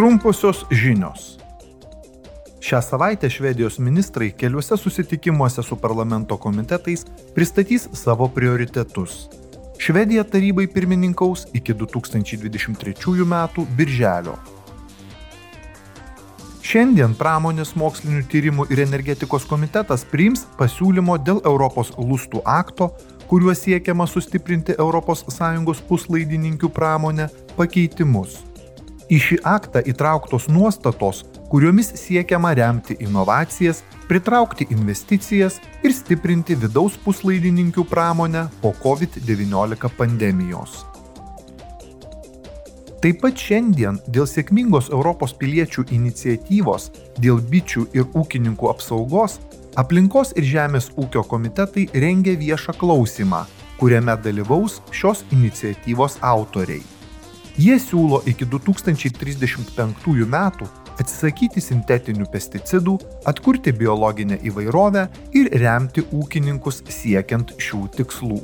Trumposios žinios. Šią savaitę Švedijos ministrai keliuose susitikimuose su parlamento komitetais pristatys savo prioritetus. Švedija tarybai pirmininkaus iki 2023 m. birželio. Šiandien pramonės mokslinių tyrimų ir energetikos komitetas priims pasiūlymo dėl Europos lustų akto, kuriuo siekiama sustiprinti ES puslaidininkių pramonę pakeitimus. Į šį aktą įtrauktos nuostatos, kuriomis siekiama remti inovacijas, pritraukti investicijas ir stiprinti vidaus puslaidininkių pramonę po COVID-19 pandemijos. Taip pat šiandien dėl sėkmingos Europos piliečių iniciatyvos dėl bičių ir ūkininkų apsaugos aplinkos ir žemės ūkio komitetai rengia viešą klausimą, kuriame dalyvaus šios iniciatyvos autoriai. Jie siūlo iki 2035 metų atsisakyti sintetinių pesticidų, atkurti biologinę įvairovę ir remti ūkininkus siekiant šių tikslų.